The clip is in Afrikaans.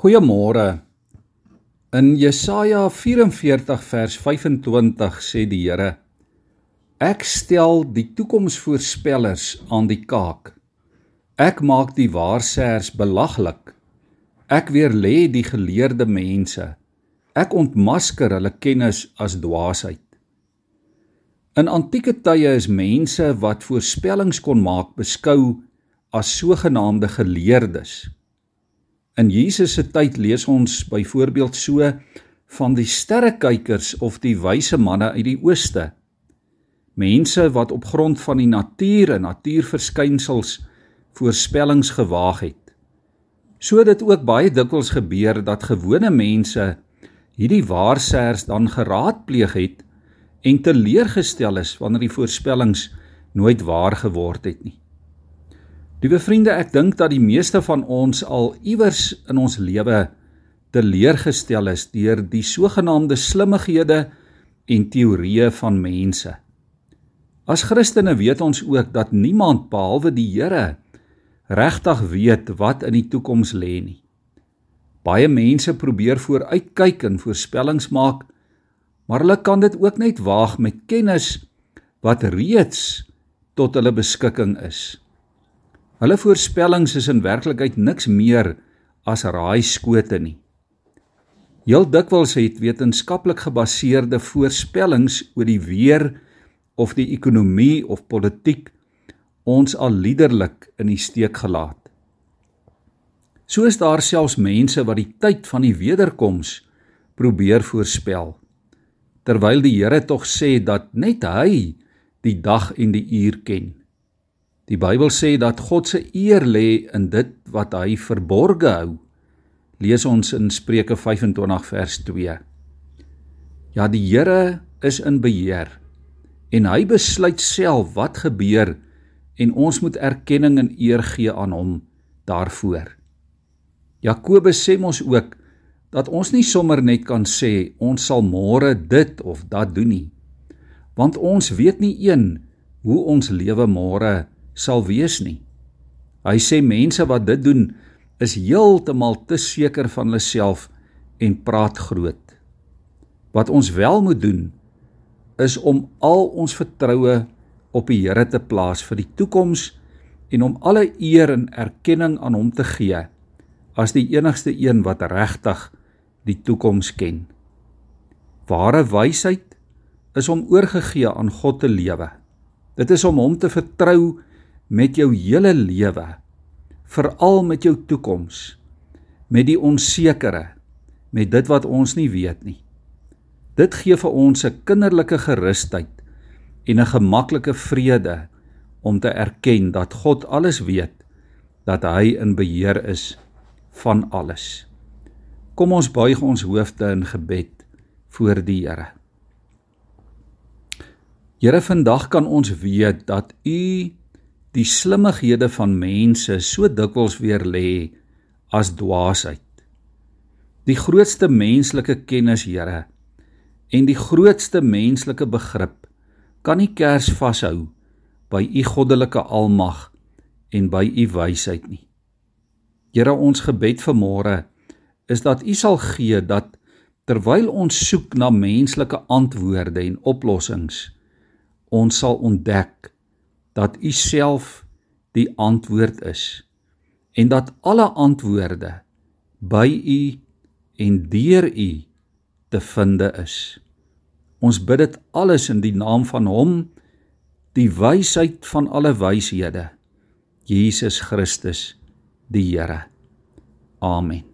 Goeiemôre. In Jesaja 44 vers 25 sê die Here: Ek stel die toekomsvoorspellers aan die kaak. Ek maak die waarsêers belaglik. Ek weerlê die geleerde mense. Ek ontmasker hulle kennis as dwaasheid. In antieke tye is mense wat voorspellings kon maak beskou as sogenaamde geleerdes. In Jesus se tyd lees ons byvoorbeeld so van die sterrekykers of die wyse manne uit die ooste. Mense wat op grond van die natuur en natuurverskynsels voorspellings gewaag het. So dit ook baie dikwels gebeur dat gewone mense hierdie waarsêers dan geraadpleeg het en teleurgestel is wanneer die voorspellings nooit waar geword het nie. Liewe vriende, ek dink dat die meeste van ons al iewers in ons lewe teleurgestel is deur die sogenaamde slimmighede en teorieë van mense. As Christene weet ons ook dat niemand behalwe die Here regtig weet wat in die toekoms lê nie. Baie mense probeer vooruitkyk en voorspellings maak, maar hulle kan dit ook net waag met kennis wat reeds tot hulle beskikking is. Hulle voorspellings is in werklikheid niks meer as raaiskote nie. Heel dikwels het wetenskaplik gebaseerde voorspellings oor die weer of die ekonomie of politiek ons al liderlik in die steek gelaat. So is daar selfs mense wat die tyd van die wederkoms probeer voorspel. Terwyl die Here tog sê dat net hy die dag en die uur ken. Die Bybel sê dat God se eer lê in dit wat hy verborge hou. Lees ons in Spreuke 25 vers 2. Ja, die Here is in beheer en hy besluit self wat gebeur en ons moet erkenning en eer gee aan hom daarvoor. Jakobus sê mos ook dat ons nie sommer net kan sê ons sal môre dit of dat doen nie. Want ons weet nie een hoe ons lewe môre sal wees nie. Hy sê mense wat dit doen is heeltemal te seker van hulle self en praat groot. Wat ons wel moet doen is om al ons vertroue op die Here te plaas vir die toekoms en om alle eer en erkenning aan hom te gee as die enigste een wat regtig die toekoms ken. Ware wysheid is om oorgegee aan God te lewe. Dit is om hom te vertrou met jou hele lewe, veral met jou toekoms, met die onsekere, met dit wat ons nie weet nie. Dit gee vir ons 'n kinderlike gerusheid en 'n gemaklike vrede om te erken dat God alles weet, dat hy in beheer is van alles. Kom ons buig ons hoofde in gebed voor die Here. Here, vandag kan ons weet dat U die slimmighede van mense so dikwels weer lê as dwaasheid. Die grootste menslike kennis, Here, en die grootste menslike begrip kan nie kers vashou by u goddelike almag en by u wysheid nie. Here, ons gebed vir môre is dat u sal gee dat terwyl ons soek na menslike antwoorde en oplossings, ons sal ontdek dat u self die antwoord is en dat alle antwoorde by u en deur u te vind is. Ons bid dit alles in die naam van hom die wysheid van alle wyshede Jesus Christus die Here. Amen.